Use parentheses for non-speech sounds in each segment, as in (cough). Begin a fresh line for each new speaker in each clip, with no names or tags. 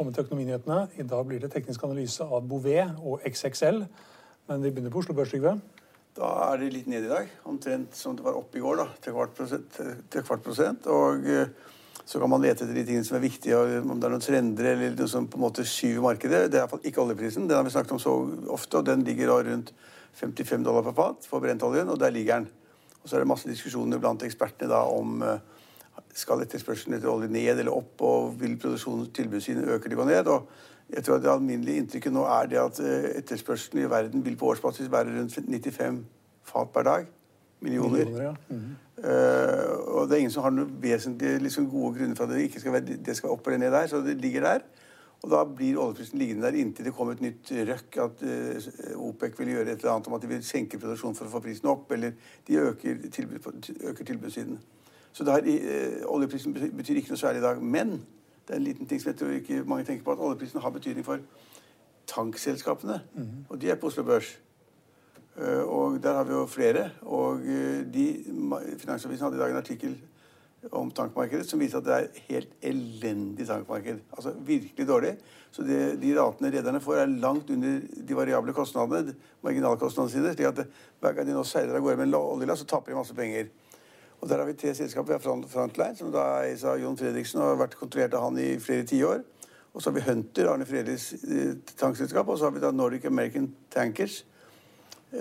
Velkommen til Økonominyhetene. I dag blir det teknisk analyse av Bouvet og XXL. Men vi begynner på Oslo Børs, Trygve.
Da er det litt ned i dag. Omtrent som det var oppe i går. da, til kvart prosent. Til kvart prosent. Og eh, så kan man lete etter de tingene som er viktige, om det er noen trender eller noe som på en måte skyver markedet. Det er iallfall ikke oljeprisen. Den har vi snakket om så ofte, og den ligger da rundt 55 dollar per fat for brentoljen, og der ligger den. Og så er det masse diskusjoner blant ekspertene da om eh, skal etterspørselen etter olje ned eller opp, og vil produksjonen tilbudssiden øke eller gå ned? Og jeg tror Det alminnelige inntrykket nå er det at eh, etterspørselen i verden vil på årsbasis være rundt 95 fat per dag. Millioner.
Millioner, ja. Mhm.
Uh, og det er ingen som har noen vesentlige liksom, gode grunner for at det ikke skal være, det skal opp eller ned der. Så det ligger der. Og da blir oljeprisen liggende der inntil det kommer et nytt røkk. At uh, OPEC vil gjøre et eller annet om at de vil senke produksjonen for å få prisen opp. Eller de øker, tilbud, øker tilbudssiden. Så der, eh, oljeprisen betyr ikke noe særlig i dag. Men det er en liten ting som jeg tror ikke mange tenker på, at oljeprisen har betydning for tankselskapene. Mm. Og de er på Oslo Børs. Uh, og der har vi jo flere. Og uh, de, Finansavisen hadde i dag en artikkel om tankmarkedet som viser at det er helt elendig tankmarked. Altså virkelig dårlig. Så det, de ratene rederne får, er langt under de variable kostnadene, marginalkostnadene sine. slik at hver gang de nå seiler av gårde med en oljelast, så taper de masse penger. Og der har vi tre selskaper. Vi har Frontline, som da eies av Jon Fredriksen og har vært kontrollert av han i flere tiår. Og så har vi Hunter, Arne Fredriks eh, tankselskap. Og så har vi da Nordic American Tankers. Eh,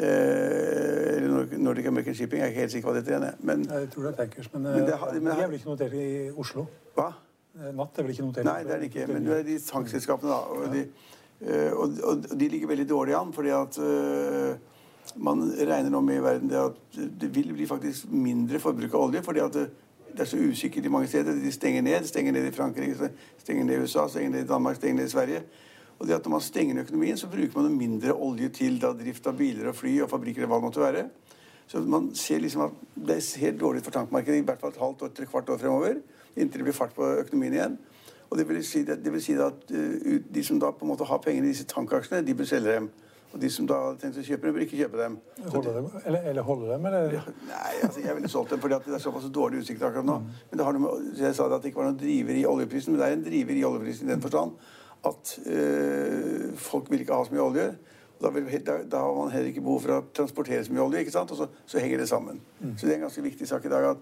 eller Nordic American Shipping. Jeg er ikke helt sikker på hva det heter.
Men, jeg tror det er Tankers, men, men, det, men de er vel ikke notert i Oslo?
Hva?
Eh, Natt er vel ikke notert?
Nei, det er det ikke. Men det er de tankselskapene, da. Og, ja. de, og, og, de ligger veldig dårlig an, fordi at uh, man regner nå med i verden det at det vil bli faktisk mindre forbruk av olje. fordi at det, det er så usikkert i mange steder. De stenger ned. Stenger ned i Frankrike, stenger ned i USA, stenger ned i Danmark, stenger ned i Sverige. Og det at Når man stenger økonomien, så bruker man mindre olje til da, drift av biler og fly og fabrikker. og hva det måtte være. Så man ser liksom at det er helt dårlig for tankmarkedet i hvert fall et halvt år et kvart år fremover. Inntil det blir fart på økonomien igjen. Og Det vil si, det vil si at uh, de som da på en måte har penger i disse tankaksjene, de bør selge dem. Og de som da hadde tenkt å kjøpe dem, bør ikke kjøpe dem.
Holde dem eller, eller holde dem, eller?
Ja, nei, altså, jeg ville solgt dem fordi det er såpass dårlig utsikt akkurat nå. Mm. Men det har noe med, Jeg sa det at det ikke var noen driver i oljeprisen, men det er en driver i oljeprisen i den forstand at øh, folk vil ikke ha så mye olje. Da, vil, da, da, har man heller ikke behov for å transportere så mye olje. ikke sant? Og så, så henger det sammen. Mm. Så det er en ganske viktig sak i dag at,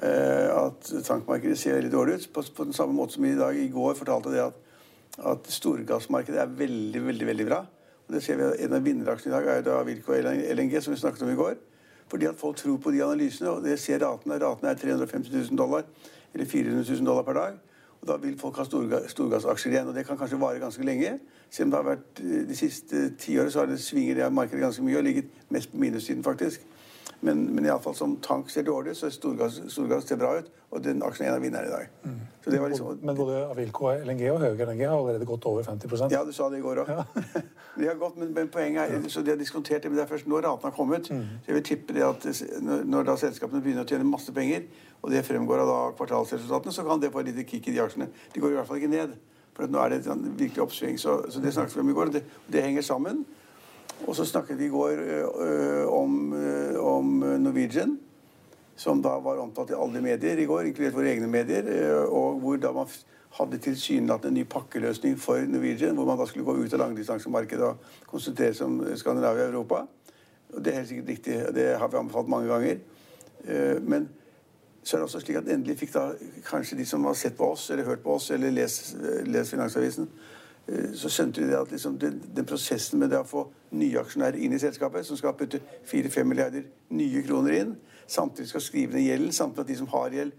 øh, at tankmarkedet ser veldig dårlig ut. På, på, den samme måte som i dag i går fortalte det at, at storgassmarkedet er veldig, veldig veldig bra. Det ser vi at En av vinneraksjene i dag er da Wilco LNG, som vi snakket om i går. Fordi at folk tror på de analysene, og det ser ratene. Ratene er 350 000 dollar, eller 400 000 dollar per dag. Og Da vil folk ha storgassaksjer igjen. og Det kan kanskje vare ganske lenge. Selv om det har vært eh, de siste ti årene så har det svinger det markedet ganske mye og ligget mest på minussiden, faktisk. Men, men iallfall som tank ser dårlig, så storgass, storgass ser bra ut. Og den aksjen er en av vinnerne i dag. Mm.
Liksom, men både Avilco LNG og Høge LNG har allerede gått over 50%
Ja, du sa det i går òg. Ja. (laughs) de har gått, men, men, poenget er, så de har diskontert det, men det er først nå ratene har kommet. Mm. Så jeg vil tippe det at når, når da selskapene begynner å tjene masse penger, og det fremgår av da kvartalsresultatene, så kan det få et lite kick i de aksjene. De går i hvert fall ikke ned. For nå er det et virkelig oppsving. Så, så, det snakket vi om i går. det, det, henger sammen. Og så snakket vi i går ø, om, ø, om, Norwegian, som da var omtalt i alle medier i går, inkludert våre egne medier, ø, og hvor da man hadde tilsynelatende en ny pakkeløsning for Norwegian, hvor man da skulle gå ut av langdistansemarkedet og konsentrere seg om Skandinavia og Europa. Og det er helt sikkert riktig. Det har vi anbefalt mange ganger. Men så er det også slik at endelig fikk da kanskje de som har sett på oss, eller hørt på oss, eller lest, lest Finansavisen, så skjønte vi det at liksom den, den, prosessen med det å få nye aksjonærer inn i selskapet, som skal putte 4-5 milliarder nye kroner inn, samtidig skal skrive ned gjelden, samtidig at de som har gjeld,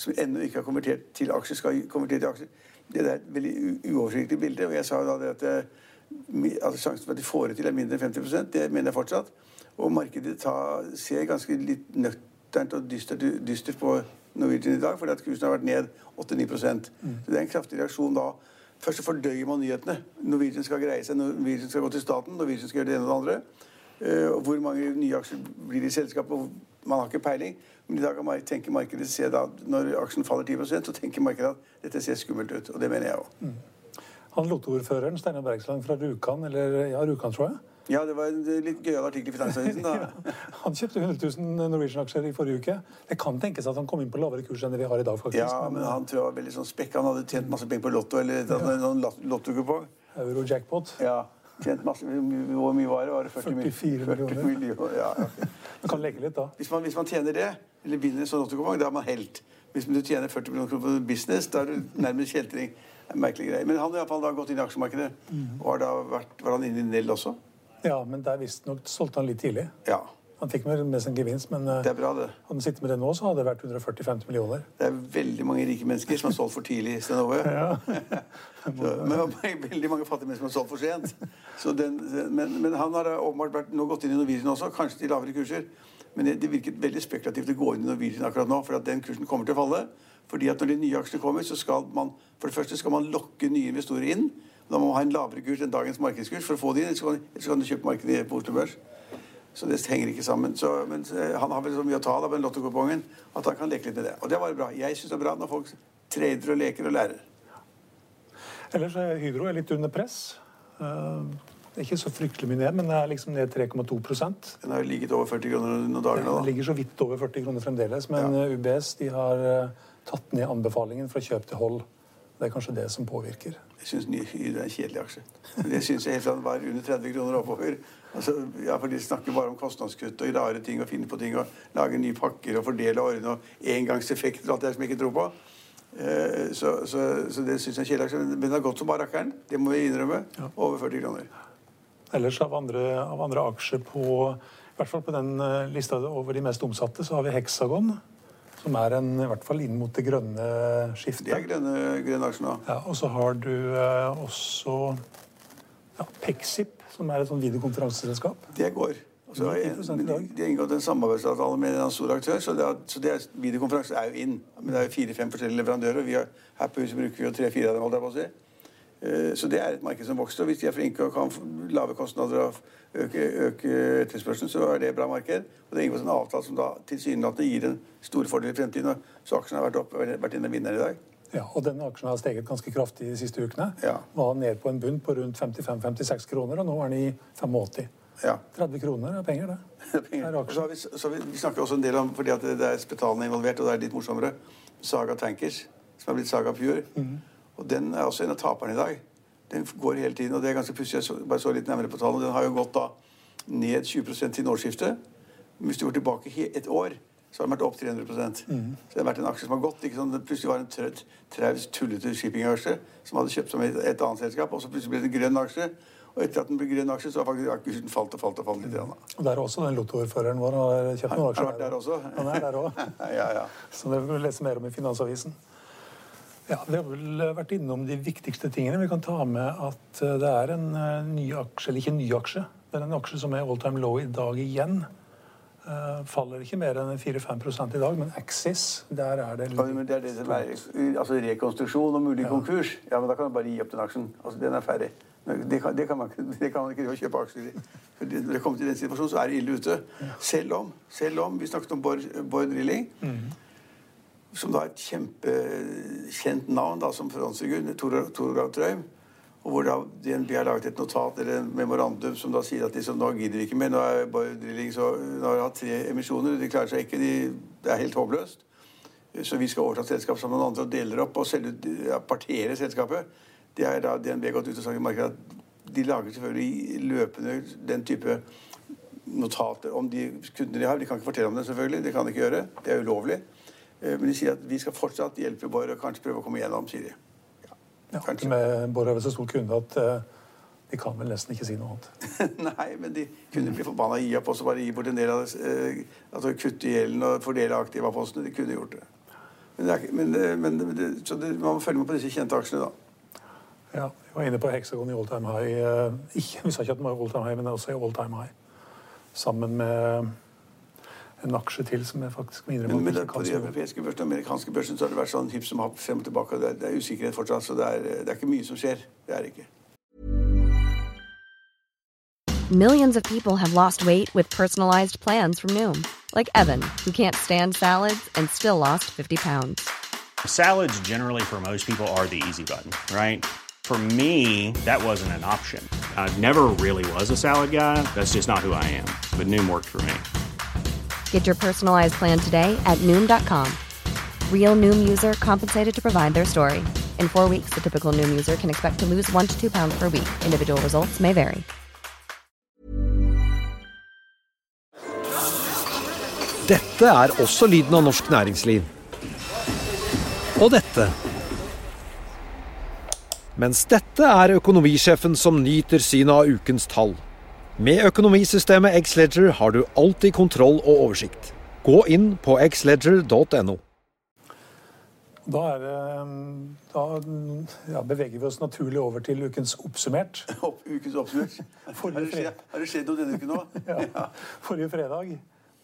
som ennå ikke har konvertert til aksjer, skal konvertere til aksjer. Det er et veldig uoversiktlig bilde. Og jeg sa da det at altså, sjansen for at de får det til, er mindre enn 50% Det mener jeg fortsatt. Og markedet ta, ser ganske litt nøkternt og dystert, dystert på Norwegian i dag, fordi at kursen har vært ned 8-9 mm. Så det er en kraftig reaksjon da. Først fordøyer man nyhetene. Norwegian skal greie seg, Norwegian skal gå til staten, Norwegian skal gjøre det ene og det andre. Uh, hvor mange nye aksjer blir det i selskapet? Man har ikke peiling. Men i dag tenker markedet se da, når aksjen faller 10% så tenker markedet at dette ser skummelt ut. Og det mener jeg òg. Mm.
Han Lotte-ordføreren Steinar Bergsland fra Rjukan, eller ja, Rjukan, tror jeg,
ja, det var en litt gøyal artikkel i Finansavisen. da. (laughs)
han kjøpte 100 000 Norwegian-aksjer i forrige uke. Det kan tenkes at han kom inn på lavere kurs enn det vi har i dag. faktisk.
Ja, men han tror jeg var veldig sånn spekk. Han hadde tjent masse penger på Lotto eller ja. noen lottokupong.
Euro-jackpot.
Ja. Tjent masse, Hvor mye var det? Var det 40
44 millioner. millioner.
Ja, okay. (laughs)
Man kan legge litt, da.
Hvis man, hvis man tjener det, eller vinner en sånn lottokupong, da er man helt. Hvis du tjener 40 millioner kroner på business, da er du nærmest kjeltring. Merkelig greie. Men han har gått inn i aksjemarkedet. Mm. Og har da vært, var han inne i Nell også?
Ja, men der visstnok solgte han litt tidlig.
Ja.
Han fikk med, med en gevinst, men
det er bra, det.
hadde han sittet med det nå, så hadde det vært 140-50 millioner.
Det er veldig mange rike mennesker som har solgt for tidlig, Sten Ove. (laughs)
ja. (laughs)
men (laughs) veldig mange fattige mennesker som har solgt for sent. Den, men, men, han har åpenbart vært, nå gått inn i Norwegian også, kanskje til lavere kurser. Men det, det virket veldig spekulativt å gå inn i Norwegian akkurat nå, for at den kursen kommer til å falle. Fordi at når de nye aksjene kommer, så skal man for det første skal man lokke nye investorer inn. Da må man ha en lavere kurs enn dagens markedskurs for å få det inn. Så kan du kjøpe markedet på Oslo Børs. Så det henger ikke sammen. Så, men eh, han har vel så mye å ta av den lottokupongen at han kan leke litt med det. Og det var bra. Jeg syns det er bra når folk trader og leker og lærer.
Ellers er Hydro er litt under press. Uh, det er ikke så fryktelig mye ned, men det er liksom ned 3,2%
Den har ligget over 40 kroner noen dager nå.
Den ligger så vidt over 40 kroner fremdeles. Men ja. UBS de har tatt ned anbefalingen fra kjøp til hold. Det er kanskje det som påvirker.
Jeg syns Hydro er en kjedelig aksje. Det syns jeg helt fra den var under 30 kroner oppover. Altså, ja, for De snakker bare om kostnadskutt og rare ting og finne på ting og lage nye pakker og fordele og ordne og engangseffekter og alt det som jeg ikke tror på. Eh, så, så, så, det syns jeg er en kjedelig aksje. Men den har gått som bare rakkeren. Det må vi innrømme. Ja. Over 40 kroner.
Ellers av andre, av andre aksjer på i hvert fall på den eh, lista over de mest omsatte, så har vi Hexagon. Som er en, i hvert fall inn mot det grønne skiftet.
Det er grønne, grønne aksjer nå.
Ja, og så har du eh, også ja, Pexip, som er et sånn videokonferanseselskap.
Det går. Også, de har inngått en samarbeidsavtale med en stor aktør, så, det er, så det er, videokonferanse er jo inn. Men det er jo fire-fem forskjellige leverandører. og vi har, Her på huset bruker vi jo tre-fire av dem. holdt jeg på å si. Eh, så det er et marked som vokser. og Hvis de er flinke og kan lave kostnader og øke, øke etterspørselen, så er det et bra marked. Og det er inngått en avtale som da tilsynelatende gir en stor fordel i fremtiden. Så aksjen har vært, opp, vært inne vinner i dag.
Ja, og denne aksjen har steget ganske kraftig de siste ukene.
Ja.
Var ned på en bunn på rundt 55-56 kroner, og nå er den i 85.
Ja.
30 kroner er penger, det. (laughs)
penger. Er så har vi, så vi, vi, snakker også en del om, fordi at det er Spetalen involvert, og det er litt morsommere, Saga Tankers, som har blitt Saga Pure. Mm. Og den er også en av taperne i dag. Den går hele tiden, og det er ganske pussig. Jeg så, bare så litt nærmere på tallene. Den har jo gått da ned 20 siden årsskiftet. Hvis du går tilbake et år, så har den vært opp 300 mm. Så det har vært en aksje som har gått. ikke sånn, Det plutselig var en traus, tullete shippingaksje som hadde kjøpt som et, et annet selskap, og så plutselig ble det en grønn aksje. Og etter at den ble grønn aksje, så har faktisk aksjen falt og falt og falt litt. Mm.
Og der er også den lottoordføreren vår har kjøpt noen aksjer.
Han har vært der også.
Han er der også. (laughs)
ja, ja.
Så det vil vi lese mer om i Finansavisen. Ja, Vi har vel vært innom de viktigste tingene. Vi kan ta med at eh, det er en eh, ny aksje, eller ikke en ny aksje, men en aksje som er all time low i dag igjen. Uh, faller ikke mer enn 4-5 i dag, men Axis, der er det
litt... Ja, det er det som er altså rekonstruksjon og mulig ja. konkurs. Ja, men Da kan du bare gi opp den aksjen. Altså, Den er ferdig. Det kan, det kan, man, det kan man, ikke kjøpe aksjer i. Når det kommer til den situasjonen, så er det ille ute. Selv om, selv om vi snakket om Bård Drilling. Mm som da er et kjempekjent navn da, som frontfigur, Torgrav Trøim. Og hvor da DNB har laget et notat eller en memorandum som da sier at liksom, nå gidder vi ikke mer. Nå er bare drilling, så nå har de hatt tre emisjoner, de klarer seg ikke. De, det er helt håpløst. Så vi skal overta selskapet sammen med noen andre og deler opp og selge, ja, partere selskapet. Det har da DNB gått ut og sagt i markedet at de lager selvfølgelig løpende den type notater om de kundene de har. De kan ikke fortelle om det, selvfølgelig. Det kan de ikke gjøre. Det er ulovlig. Eh, Men de sier at vi skal fortsatt hjelpe Bård og kanskje prøve å komme igjennom, sier de.
Ja, med Bård er så stor kunde at eh, de kan vel nesten ikke si noe annet. (laughs)
Nei, men de kunne bli forbanna gi opp og så bare gi bort en del av eh, Altså kutte gjelden og fordele aktivapostene. De kunne gjort det. Men, det er, men, eh, men det, så det, man må følge med på disse kjente aksjene, da.
Ja, vi var inne på Hexagon i all time high. Ikke, vi sa ikke at den var all time high, men også i all time high. Sammen med en aksje til som jeg faktisk må innrømme
Men, men
at
det,
ikke
på de
si noe om.
europeiske børsene og amerikanske børsene så har det vært sånn hipp som happ frem og tilbake. og Det er, det er usikkerhet fortsatt, så det er, det er ikke mye som skjer. Det er det ikke.
Millions of people have lost weight with personalized plans from Noom, like Evan, who can't stand salads and still lost 50 pounds.
Salads, generally, for most people, are the easy button, right? For me, that wasn't an option. I never really was a salad guy. That's just not who I am. But Noom worked for me.
Get your personalized plan today at Noom.com. Real Noom user compensated to provide their story. In four weeks, the typical Noom user can expect to lose one to two pounds per week. Individual results may vary.
Dette er også lyden av norsk næringsliv. Og dette. Mens dette er økonomisjefen som nyter synet av ukens tall. Med økonomisystemet Xledger har du alltid kontroll og oversikt. Gå inn på xledger.no.
Da, det, da ja, beveger vi oss naturlig over til ukens oppsummert. (laughs)
Ukens oppsummert. (laughs) Har
Forrige
det skjedd, har det skjedd noe denne uken nå? (laughs)
Ja. Forrige fredag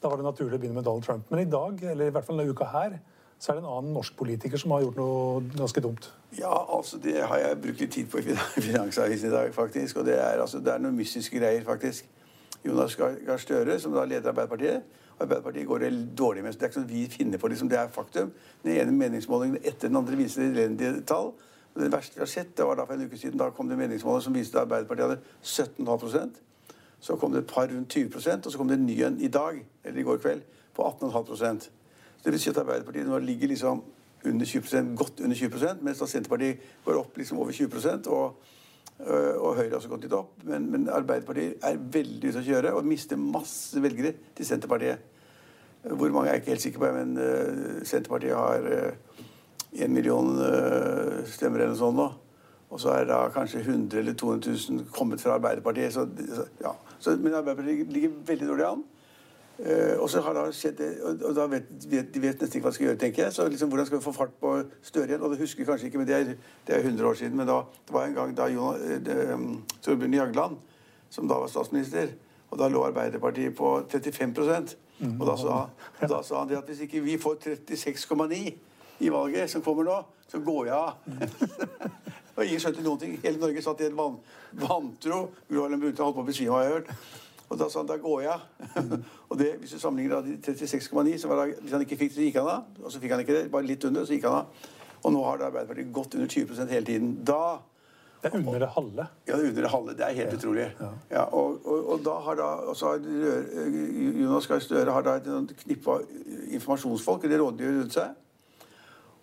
da var det naturlig å begynne med Donald Trump. Men i dag, eller i hvert fall denne uka her, så er det en annen norsk politiker som har gjort noe ganske dumt.
Ja, altså det har jeg brukt litt tid på i (laughs) Finansavisen i dag, faktisk. Og det er, altså, det er noen mystiske greier, faktisk. Jonas Gahr Støre, som da leder Arbeiderpartiet. Arbeiderpartiet går det dårlig med. så Det er ikke sånn vi finner på liksom, det er faktum. Den ene meningsmålingen etter den andre viser elendige tall. Og det verste vi har sett, det var da for en uke siden. Da kom det meningsmålinger som viste at Arbeiderpartiet hadde 17,5% Så kom det et par rundt 20% og så kom det en ny en i dag, eller i går kveld, på 18,5 så Det vil si at Arbeiderpartiet nå ligger liksom under 20% godt under 20 mens da Senterpartiet går opp liksom over 20 og, øh, og Høyre har også gått litt opp. Men, men Arbeiderpartiet er veldig ute å kjøre og mister masse velgere til Senterpartiet. Hvor mange er jeg ikke helt sikker på, men uh, Senterpartiet har én million uh, stemmer eller noe sånt nå. Og så er da kanskje 100 eller 200 000 kommet fra Arbeiderpartiet. Så, ja. så, men Arbeiderpartiet ligger veldig dårlig an. Eh, og så har da skjedd det, og, og da vet, vet, de vet nesten ikke hva de skal gjøre, tenker jeg. Så liksom, hvordan skal vi få fart på Støre igjen? Og det husker jeg kanskje ikke, men det er, det er 100 år siden. Men da, det var en gang da um, Torbjørn Jagland, som da var statsminister, og da lå Arbeiderpartiet på 35% Og da sa, da sa han det at hvis ikke vi får 36,9 i valget som kommer nå, så går jeg av. (laughs) og ingen skjønte noen ting. Hele Norge satt i en van, vantro. Gro Harlem Brundtland holdt på å besvime, har jeg hørt. Og da sa han da går jeg. (laughs) og det, hvis du sammenligner da de 36,9, så var det, hvis han ikke fikk det, så gikk han av. Og så fikk han ikke det, bare litt under, så gikk han av. Og nå har det Arbeiderpartiet gått under 20% hele tiden. Da
Det er under det halve.
ja, det er under det halve. Det er helt utrolig. Ja, og, og, og da har da og så har Jonas Gahr Støre har da et knippe informasjonsfolk eller rådgivere rundt seg.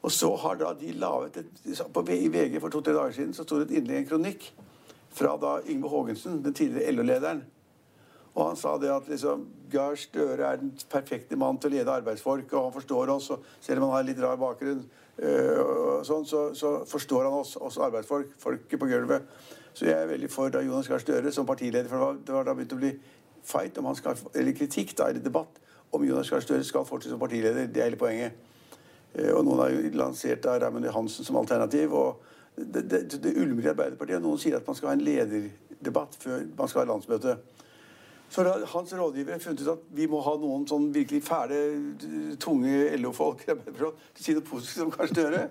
Og så har da de laget et på, I VG for to-tre dager siden så sto det et innlegg, en kronikk, fra da Yngve Haagensen, den tidligere LO-lederen. Og han sa det at liksom, Gahr Støre er den perfekte mann til å lede arbeidsfolk, og han forstår oss. og Selv om han har litt rar bakgrunn, øh, sånn, så, så forstår han oss, oss arbeidsfolk, folket på gulvet. Så jeg er veldig for da Jonas Gahr Støre som partileder. For det var, da begynt å bli fight, om han skal, eller kritikk, da, eller debatt, om Jonas Gahr Støre skal fortsette som partileder. Det er hele poenget. Eh, Og noen har jo lansert da Raymond Johansen som alternativ. og det, det, det ulmer i Arbeiderpartiet. Noen sier at man skal ha en lederdebatt før man skal ha landsmøte. Så hans rådgivere funnet ut at vi må ha noen sånn virkelig fæle, tunge LO-folk til å si noe positivt om Gahr Støre.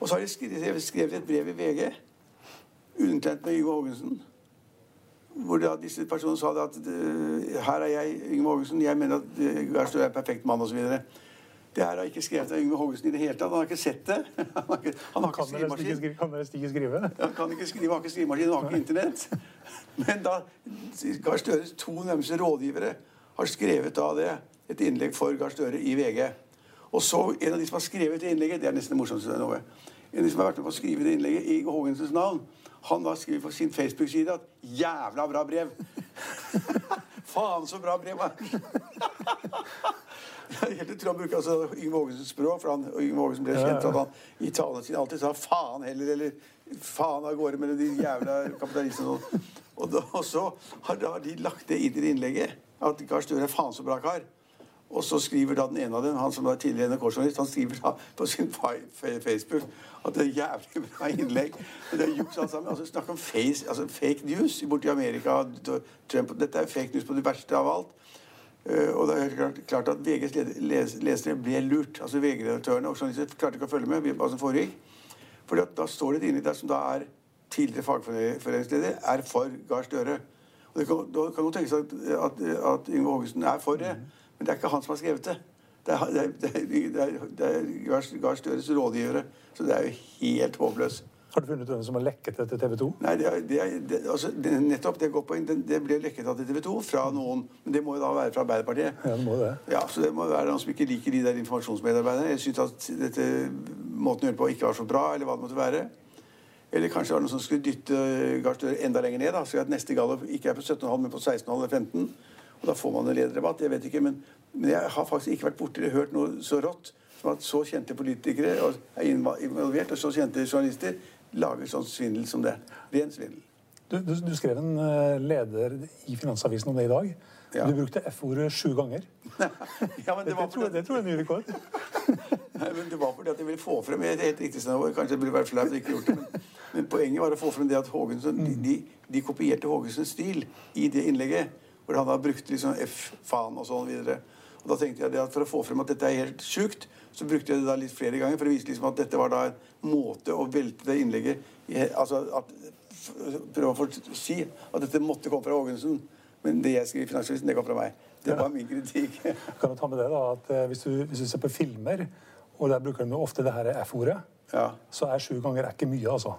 Og så har de skrevet, skrevet et brev i VG, undertegnet med Yngve Haagensen, hvor da disse personene sa at eh, her er jeg, Yngve Haagensen, jeg mener at eh, Gahr Støre er perfekt mann osv. Det her har ikke skrevet av Yngve Haagensen i det hele tatt. Han har ikke sett det. (laughs) Han har ikke, han har ikke
Kan nesten ikke skrive? Kan dere ikke skrive?
Han kan ikke skrive, han har ikke skrivemaskin, han har ikke internett. (laughs) Men da Gahr Støres to nærmeste rådgivere har skrevet av det, et innlegg for Gahr Støre i VG. Og så en av de som har skrevet det innlegget, det er nesten det morsomste noe. En av de som har vært med på å skrive det innlegget i Hågensens navn, han da skriver på sin Facebook-side at 'jævla bra brev'. (laughs) Faen så bra brev! (laughs) Helt tror han bruker altså Yngve Hågensens språk, for han, Yngve Hågensen ble kjent for at han i talene sine alltid sa 'faen heller' eller 'faen av gårde mellom de jævla kapitalistene'. og sånn. Og, da, og så har da de lagt det inn i det innlegget at Gahr Støre er faen så bra kar. Og så skriver da den ene av dem, han som var tidligere NRK-journalist, han skriver da på sin fa- fa- Facebook at det er jævlig bra innlegg. Men Det er juks alt sammen. Altså, snakk om face, altså, fake news borti Amerika. Trump, dette er fake news på det verste av alt. Eh, og det er klart, at VGs lesere ble lurt. Altså VG-redaktørene og journalister klarte ikke å følge med hva som foregikk. Fordi da står det et innlegg der som da er tidligere fagforeningsleder, er for Gahr Støre. Og det kan, da kan jo tenkes at, at, at Yngve Hågensen er for det, men det er ikke han som har skrevet det. Det er, det er, det er, det er, Gahr Støres rådgivere. Så det er jo helt håpløst.
Har du funnet hvem som har lekket det til TV 2?
Nei, det det det, altså, det, nettopp det et godt poeng. Det, ble lekket av til TV 2 fra noen. Men det må jo da være fra Arbeiderpartiet.
Ja, det må det.
Ja, så det må være noen som ikke liker de der informasjonsmedarbeiderne. Jeg syns at dette måten å gjøre på ikke var så bra, eller hva det måtte være. Eller kanskje det var noen som skulle dytte Gahr Støre enda lenger ned, da, så at neste gallup ikke er på 17,5, men på 16,5 eller 15. Og da får man en lederdebatt. Jeg vet ikke, men, men jeg har faktisk ikke vært borti eller hørt noe så rått som at så kjente politikere og er involvert, og så kjente journalister lager sånn svindel som det. Ren svindel.
Du, du, du skrev en eh, leder i Finansavisen om det i dag.
Ja.
Du brukte F-ordet sju ganger. (laughs)
ja, men
Det,
det
tror, det tror jeg er ny rekord. (laughs)
Nei, men Det var fordi at jeg ville få frem et helt riktig Snøvår. Kanskje det burde vært flaut å ikke gjort det. Men, men poenget var å få frem det at Hågensen, de, de, de kopierte Hågensens stil i det innlegget. Hvor han da brukte liksom F-faen og sånn videre. Og da tenkte jeg det at For å få frem at dette er helt sjukt, så brukte jeg det da litt flere ganger for å vise liksom at dette var da en måte å velte det innlegget i, altså at, Prøve å si at dette måtte komme fra Hågensen. Men det jeg skrev i Finansavisen, det kom fra meg. Det var min kritikk. (laughs)
Kan du ta med det da, at eh, hvis, du, hvis du ser på filmer, og der bruker de ofte det her F-ordet,
Ja.
så er sju ganger er ikke mye, altså.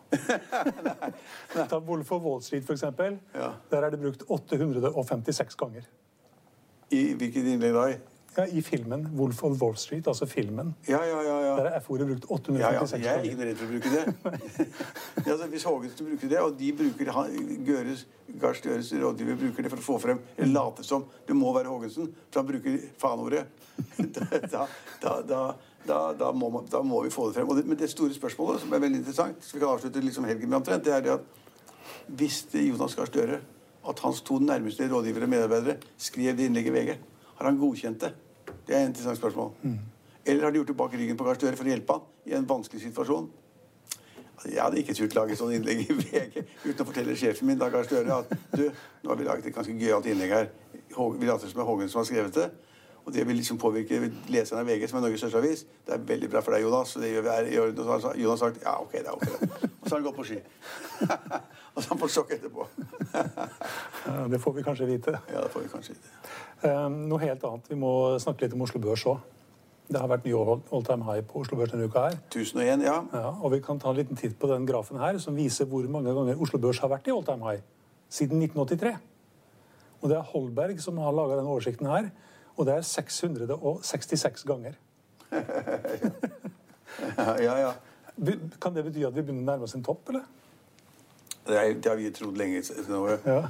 (laughs) Ta Wolf of Wall Street, for eksempel.
Ja.
Der er det brukt 856 ganger.
I hvilket innlegg da?
Ja, I filmen Wolf of Wall Street, altså filmen.
Ja, ja, ja. ja.
Der er F-ordet brukt
Ja, ja, jeg er ikke redd for å bruke det. (laughs) ja, altså, hvis Hågensen bruker det, og de bruker Gøres, Gahr Støres rådgiver bruker det for å få frem eller late som det må være Hågensen, for han bruker faen-ordet, (laughs) da, da, da, da, da, må man, da må vi få det frem. Det, men det store spørsmålet, som er veldig interessant, så vi kan avslutte liksom helgen med omtrent, det er det at visste Jonas Gahr Støre at hans to nærmeste rådgivere og medarbeidere skrev det innlegget i VG? Har han godkjent det? Det er et interessant spørsmål. Eller har de gjort det bak ryggen på Gahr Støre for å hjelpe han i en vanskelig situasjon? Altså, Jeg hadde ikke turt lage sånn innlegg i VG uten å fortelle sjefen min da Gahr Støre at du, nå har vi laget et ganske gøyalt innlegg her. Hå- Vi later som det er Hågen som har skrevet det. Og det vil liksom påvirke leserne av VG, som er Norges største avis. Det er veldig bra for deg, Jonas. Det gjør vi her så har sagt ja, ok, det er ok. det. Og så har han gått på ski. (laughs) og så har han fått sjokk etterpå. (laughs)
Ja, Det får vi kanskje vite.
ja, det får vi kanskje vite.
Eh, Noe helt annet. Vi må snakke litt om Oslo Børs òg. Det har vært ny all time high på Oslo Børs denne uka her.
1001, ja.
Ja, og vi kan ta en liten titt på den grafen her, som viser hvor mange ganger Oslo Børs har vært i all time high siden 1983. Og det er Holberg som har laga denne oversikten her, og det er 666 ganger. (laughs)
Ja, ja. ja.
Kan det bety at vi begynner å nærme oss en topp, eller?
Det, er, det har vi trodd lenge.
Ja.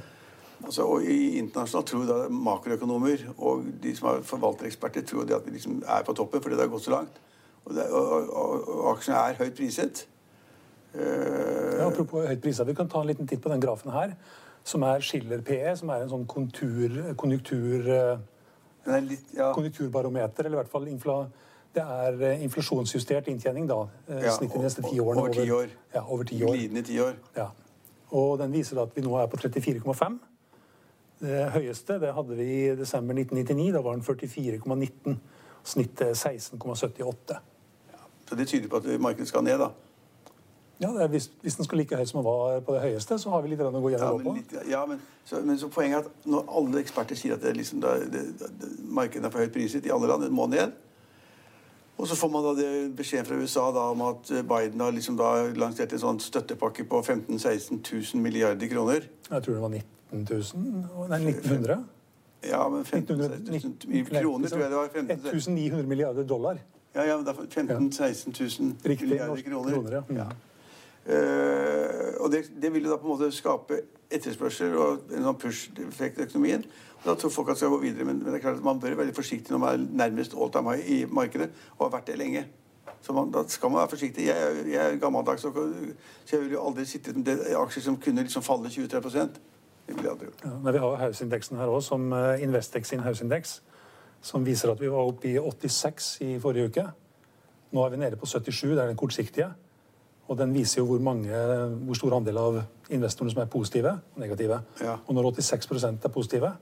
Altså, og i Internasjonalt tror da makroøkonomer og de som er forvaltereksperter tror at vi liksom er på toppen fordi det har gått så langt. Og, det, og, og, og aksjene er høyt priset. Uh,
Ja, apropos høyt priset, Vi kan ta en liten titt på den grafen her, som er Schiller PE, som er en sånn kontur, konjunktur, eh,
er litt, ja,
konjunkturbarometer, eller i hvert fall infla, det er eh, inflasjonsjustert inntjening, da. eh,
Ja,
Snittet de neste ti årene.
over ti år.
Ja, over ti år.
glidende ti år.
Ja. Og den viser at vi nå er på 34,5. Det høyeste det hadde vi i desember 1999. Da var den 44,19. Snittet 16,78.
Så det tyder på at markedet skal ned, da.
Ja, det er, hvis, hvis den skal like høy som den var på det høyeste, så har vi litt å gå
Ja,
gjennom
men, litt, ja, men, så, men så poenget er at når alle eksperter sier at det, liksom, det, det, det, markedet er for høyt priset i alle land, det må ned. Og så får man da det beskjeden fra USA da, om at Biden har liksom da lansert en sånn støttepakke på 15 000-16 000 milliarder kroner.
Jeg tror det var 19 000 Nei, 1900.
Ja, men 15
1900
000 i kroner tror jeg det var. 15,
1900 milliarder dollar.
ja, ja, men det er 15 000-16 000
Riktig,
milliarder kroner.
kroner, ja. Mm.
Eh, og det, det, vil jo da på en måte skape etterspørsel og en sånn push-effekt i økonomien. Og da tror folk at skal gå videre, men, men, det er klart at man bør være veldig forsiktig når man er nærmest all time high i markedet, og har vært det lenge. Så man, da skal man være forsiktig. Jeg, jeg er gammeldags, så jeg vil jo aldri sitte med aksjer som kunne liksom falle 23 det ville jeg aldri gjort.
Ja, men vi har House-indeksen her òg, som uh, Investex sin House-indeks, som viser at vi var oppe i 86 i forrige uke. Nå er vi nede på 77, det er den kortsiktige. Og den viser jo hvor, mange, hvor stor andel av investorene som er positive og negative.
Ja.
Og når 86% er positive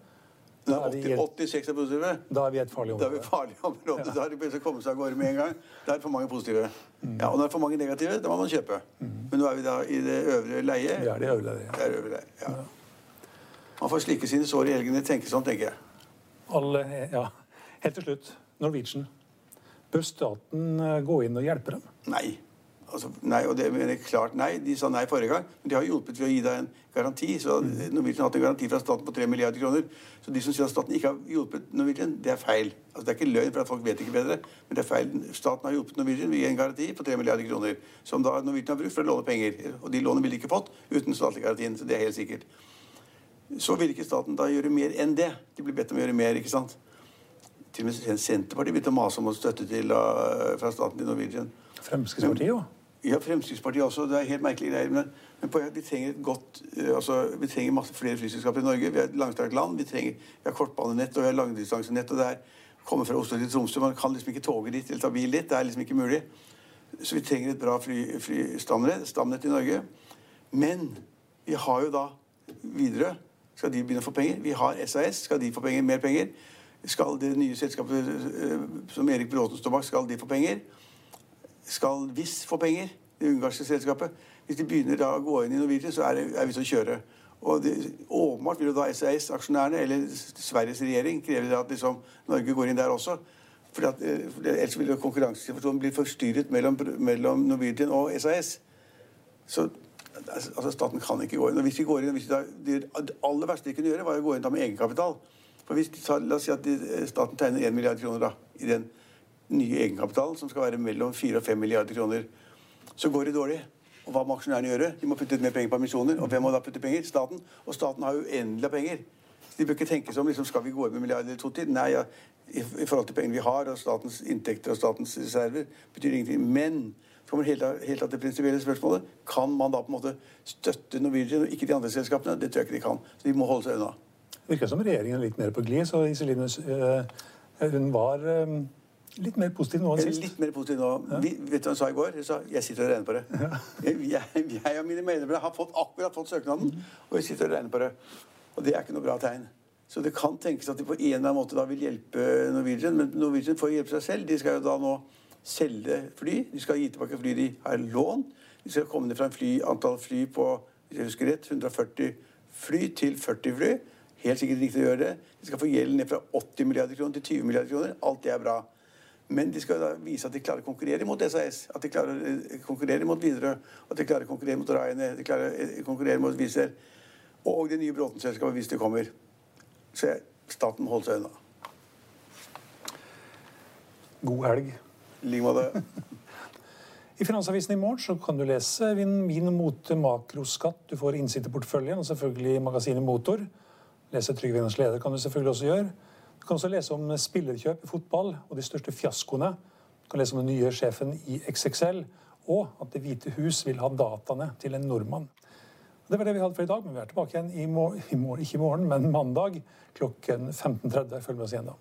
da er, 80, 86 er positive.
Da er vi et farlig område.
Da er vi farlig område. Ja. Da er det best å komme seg av gårde med en gang. Da er det for mange positive. Mm. Ja, og når det er for mange negative, da må man kjøpe. Mm. Men nå er vi da i det øvre leie.
Vi er det øvre leie.
Det er øvre leie. Ja. Man får slike sine sår i helgene, tenke sånn, tenker jeg.
Alle, ja. Helt til slutt, Norwegian. Bør staten eh, gå inn og hjelpe dem?
Nei. Altså, nei, og det mener klart nei. De sa nei forrige gang, men de har hjulpet ved å gi deg en garanti. Så mm. Norwegian har hatt en garanti fra staten på 3 milliarder kroner. Så de som sier at staten ikke har hjulpet Norwegian, det er feil. Altså, det er ikke løgn, for at folk vet ikke bedre, men det er feil. Staten har hjulpet Norwegian ved å gi en garanti på 3 milliarder kroner, som da Norwegian har brukt for å låne penger. Og de lånene ville de ikke fått uten statlig garantien, så det er helt sikkert. Så vil ikke staten da gjøre mer enn det. De blir bedt om å gjøre mer, ikke sant. Til og med Senterpartiet begynte å mase om å støtte til, uh, fra staten til Norwegian.
Fremskrittspartiet jo.
Ja, Fremskrittspartiet også. Det er helt merkelige greier. Men, men på, vi trenger et godt, uh, altså, vi trenger masse flere flyselskaper i Norge. Vi er et langstrakt land. Vi, trenger, vi har kortbanenett og vi har langdistansenett. og det er komme fra Oslo til Tromsø. Man kan liksom ikke toge dit eller ta bil dit. Det er liksom ikke mulig. Så vi trenger et bra flystamnett i Norge. Men vi har jo da Widerøe. Skal de begynne å få penger? Vi har SAS. Skal de få penger? Mer penger? Skal det nye selskapet uh, som Erik Bråten står bak, skal de få penger? Skal hvis få penger, det ungarske selskapet. Hvis de begynner da å gå inn i Norwegian, så er, det, er vi som å kjøre. Og det, Åpenbart vil jo da SAS-aksjonærene, eller Sveriges regjering, kreve at liksom, Norge går inn der også. Fordi at, eh, for Ellers vil jo konkurransesituasjonen bli forstyrret mellom, mellom Norwegian og SAS. Så altså, staten kan ikke gå inn. Og hvis de går inn, hvis de da, Det aller verste de kunne gjøre, var å gå inn da med egenkapital. For hvis La oss si at de, staten tegner 1 milliard kroner da, i den nye egenkapitalen, som skal være mellom 4 og 5 milliarder kroner, så går det dårlig. Og hva må aksjonærene gjøre? De må putte ut mer penger på emisjoner. Og hvem må da putte penger? Staten. Og staten har uendelig av penger. De bør ikke tenke som liksom, skal vi gå inn med milliarder eller to til. Nei, ja, i, i, forhold til pengene vi har, og statens inntekter og statens reserver, betyr ingenting. Men så kommer helt, helt av det prinsipielle spørsmålet. Kan man da på en måte støtte Norwegian og ikke de andre selskapene? Det tror jeg ikke de kan. Så de må holde seg unna.
Det virker som regjeringen er litt mer på glid. Så Iselin øh, hun var øh Litt mer positiv nå enn sist.
Litt mer positiv nå. Ja. Vi, vet du hva hun sa i går? Hun sa jeg sitter og regner på det. Ja. (laughs) jeg, jeg, og mine medlemmer har fått, akkurat fått søknaden, mm. og vi sitter og regner på det. Og det er ikke noe bra tegn. Så det kan tenkes at de på en eller annen måte da vil hjelpe Norwegian. Men Norwegian får hjelpe seg selv. De skal jo da nå selge fly. De skal gi tilbake fly de har lån. De skal komme ned fra en fly, antall fly på hvis jeg husker rett, 140 fly til 40 fly. Helt sikkert riktig å gjøre det. De skal få gjelden ned fra 80 milliarder kroner til 20 milliarder kroner. Alt det er bra. Men de skal da vise at de klarer å konkurrere mot SAS, at de klarer å eh, konkurrere mot Widerøe, at de klarer å konkurrere mot Ryanair, de klarer å eh, konkurrere mot Wizz Air. Og det nye Bråten-selskapet, hvis det kommer. Så jeg, staten holder seg unna.
God helg.
I like måte. (laughs)
I Finansavisen i morgen så kan du lese Vinn Min mot makroskatt. Du får innsikt i porteføljen og selvfølgelig magasinet Motor. Lese Trygve Vinners leder kan du selvfølgelig også gjøre. Du kan også lese om spillerkjøp i fotball og de største fiaskoene. Du kan lese om den nye sjefen i XXL, og at Det hvite hus vil ha dataene til en nordmann. Det var det vi hadde for i dag, men vi er tilbake igjen i morgen, i morgen ikke i morgen, men mandag klokken 15.30. Følg med oss igjen da.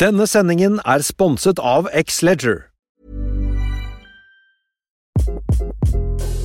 Denne sendingen er sponset av X-Leger.